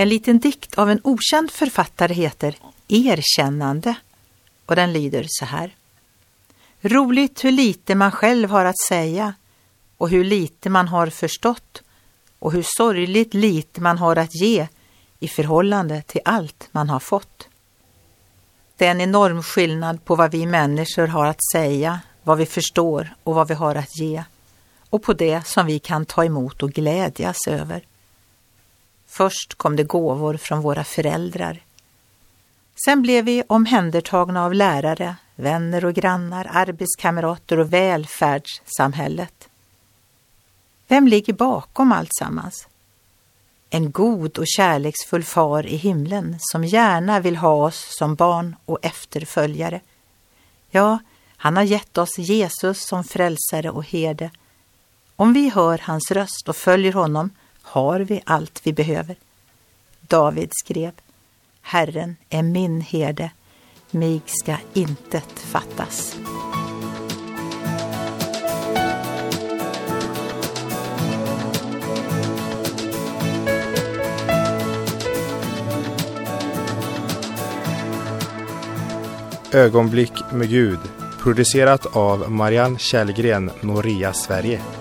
En liten dikt av en okänd författare heter Erkännande och den lyder så här. Roligt hur lite man själv har att säga och hur lite man har förstått och hur sorgligt lite man har att ge i förhållande till allt man har fått. Det är en enorm skillnad på vad vi människor har att säga, vad vi förstår och vad vi har att ge och på det som vi kan ta emot och glädjas över. Först kom det gåvor från våra föräldrar. Sen blev vi omhändertagna av lärare, vänner och grannar, arbetskamrater och välfärdssamhället. Vem ligger bakom alltsammans? En god och kärleksfull far i himlen som gärna vill ha oss som barn och efterföljare. Ja, han har gett oss Jesus som frälsare och herde. Om vi hör hans röst och följer honom har vi allt vi behöver. David skrev Herren är min herde, mig ska intet fattas. Ögonblick med Gud producerat av Marianne Källgren, Noria Sverige.